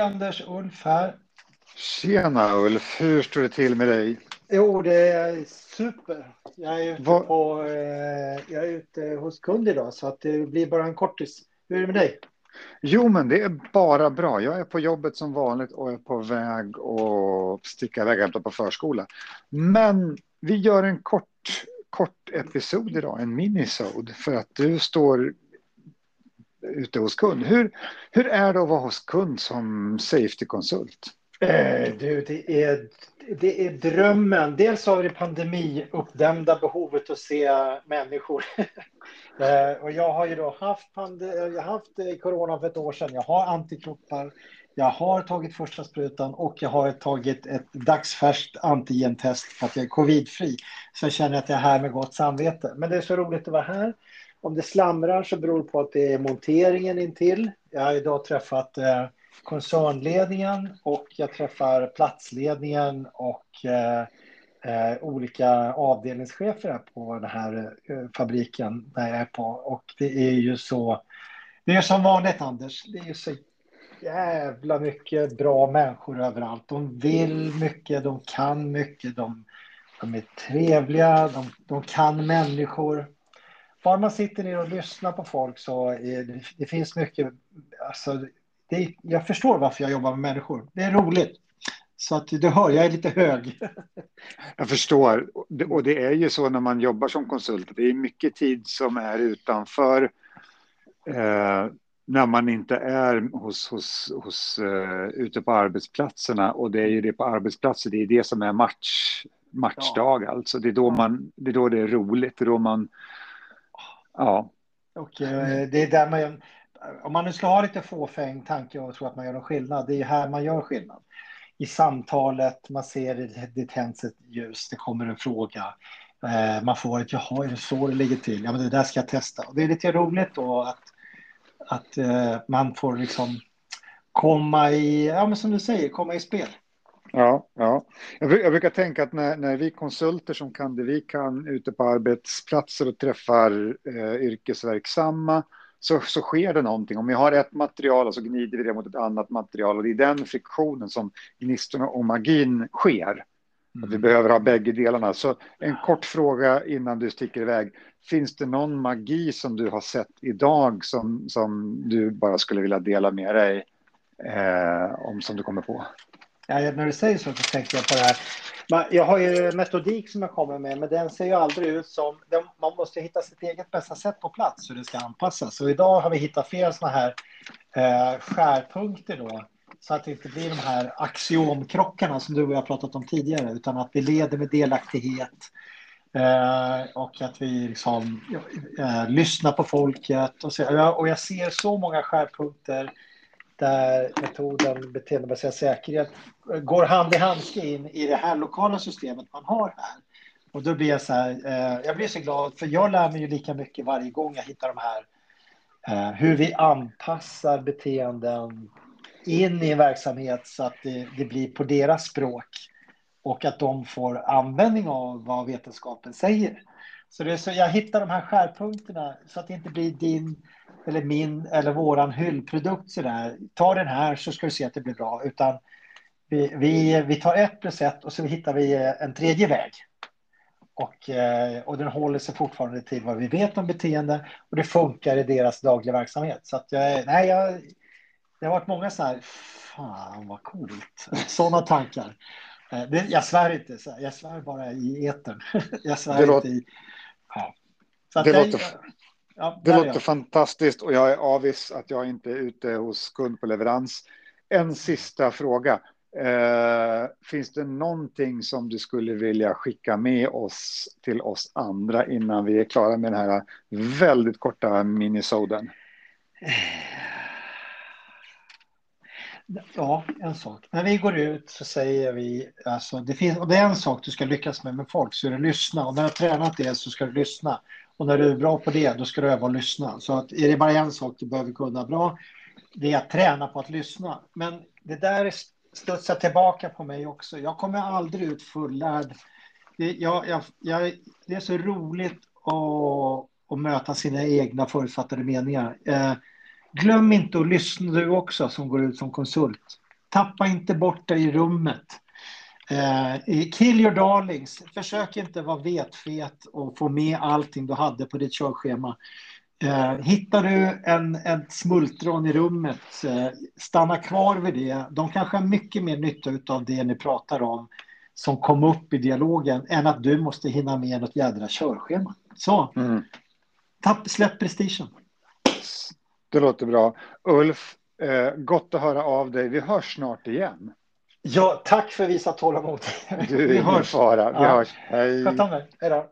Anders, Ulf här. Tjena Ulf, hur står det till med dig? Jo, det är super. Jag är ute, på, eh, jag är ute hos kund idag så att det blir bara en kortis. Hur är det med dig? Jo, men det är bara bra. Jag är på jobbet som vanligt och är på väg att sticka iväg och hämta på förskola. Men vi gör en kort, kort episod idag, en minisod, för att du står ute hos kund. Hur, hur är det att vara hos kund som safety-konsult? Eh, du, det är, det är drömmen. Dels har vi det pandemiuppdämda behovet att se människor. eh, och jag har ju då haft, jag har haft eh, corona för ett år sedan. Jag har antikroppar. Jag har tagit första sprutan och jag har tagit ett dagsfärskt antigentest för att jag är covidfri. Så jag känner att jag är här med gott samvete. Men det är så roligt att vara här. Om det slamrar så beror det på att det är monteringen intill. Jag har idag träffat eh, koncernledningen och jag träffar platsledningen och eh, eh, olika avdelningschefer på den här eh, fabriken där jag är på. Och det är ju så, det är som vanligt Anders, det är ju så jävla mycket bra människor överallt. De vill mycket, de kan mycket, de, de är trevliga, de, de kan människor bara man sitter ner och lyssnar på folk så är det, det finns mycket, alltså, det, jag förstår varför jag jobbar med människor. Det är roligt. Så att du hör, jag är lite hög. Jag förstår. Och det är ju så när man jobbar som konsult. Det är mycket tid som är utanför. Eh, när man inte är hos, hos, hos, uh, ute på arbetsplatserna. Och det är ju det på arbetsplatser, det är det som är match, matchdag. Ja. Alltså. Det, är då man, det är då det är roligt. Det är då man Ja. Och eh, det är där man, om man nu ska ha lite fåfäng tanke och tro att man gör en skillnad, det är här man gör skillnad. I samtalet, man ser det, det tänds ett ljus, det kommer en fråga. Eh, man får ett jaha, är det så det ligger till? Ja, men det där ska jag testa. Och det är lite roligt då att, att eh, man får liksom komma i, ja men som du säger, komma i spel. Ja, ja. Jag, brukar tänka att när, när vi konsulter som kan det vi kan ute på arbetsplatser och träffar eh, yrkesverksamma så, så sker det någonting. Om vi har ett material och så gnider vi det mot ett annat material och det är den friktionen som gnistorna och magin sker. Mm. Att vi mm. behöver ha bägge delarna. Så en kort fråga innan du sticker iväg. Finns det någon magi som du har sett idag som, som du bara skulle vilja dela med dig eh, om som du kommer på? Ja, när du säger så, så tänker jag på det här. Jag har ju metodik som jag kommer med, men den ser ju aldrig ut som... Man måste hitta sitt eget bästa sätt på plats hur det ska anpassas. Så idag har vi hittat flera sådana här eh, skärpunkter då, så att det inte blir de här axiomkrockarna som du och jag har pratat om tidigare, utan att vi leder med delaktighet. Eh, och att vi liksom, eh, lyssnar på folket. Och, så, och jag ser så många skärpunkter där metoden beteendebaserad säkerhet går hand i handske in i det här lokala systemet man har här. Och då blir jag så här, eh, jag blir så glad för jag lär mig ju lika mycket varje gång jag hittar de här eh, hur vi anpassar beteenden in i en verksamhet så att det, det, blir på deras språk och att de får användning av vad vetenskapen säger. Så, det är så jag hittar de här skärpunkterna så att det inte blir din eller min eller våran hyllprodukt sådär. Ta den här så ska du se att det blir bra. Utan vi, vi, vi tar ett plus ett och så hittar vi en tredje väg. Och, eh, och den håller sig fortfarande till vad vi vet om beteende och det funkar i deras dagliga verksamhet. Så att jag, nej, jag, det har varit många så här, fan vad coolt, sådana tankar. Eh, det, jag svär inte, jag svär bara i etern. Jag svär det inte låter, i... Ja. Så det, jag, låter, Ja, det låter fantastiskt och jag är avis att jag inte är ute hos kund på leverans. En sista fråga. Eh, finns det någonting som du skulle vilja skicka med oss till oss andra innan vi är klara med den här väldigt korta minisoden? Ja, en sak. När vi går ut så säger vi, alltså det finns, och det är en sak du ska lyckas med med folk, så är det lyssna. Och när du har tränat det så ska du lyssna. Och när du är bra på det, då ska du öva och lyssna. Så att är det bara en sak du behöver kunna bra, det är att träna på att lyssna. Men det där studsar tillbaka på mig också. Jag kommer aldrig ut fullärd. Det, jag, jag, jag, det är så roligt att, att möta sina egna förutfattade meningar. Eh, glöm inte att lyssna du också som går ut som konsult. tappa inte bort dig i rummet. Eh, kill your darlings. Försök inte vara vetfet och få med allting du hade på ditt körschema. Eh, hittar du en, en smultron i rummet, eh, stanna kvar vid det. De kanske har mycket mer nytta av det ni pratar om som kom upp i dialogen än att du måste hinna med något jädra körschema. Så, mm. tapp, släpp prestigen. Det låter bra. Ulf, eh, gott att höra av dig. Vi hörs snart igen. Ja, tack för visat tålamod. Du, vi hörs. Fara. Vi ja. hörs. Hej. Sköt om dig. Hej då.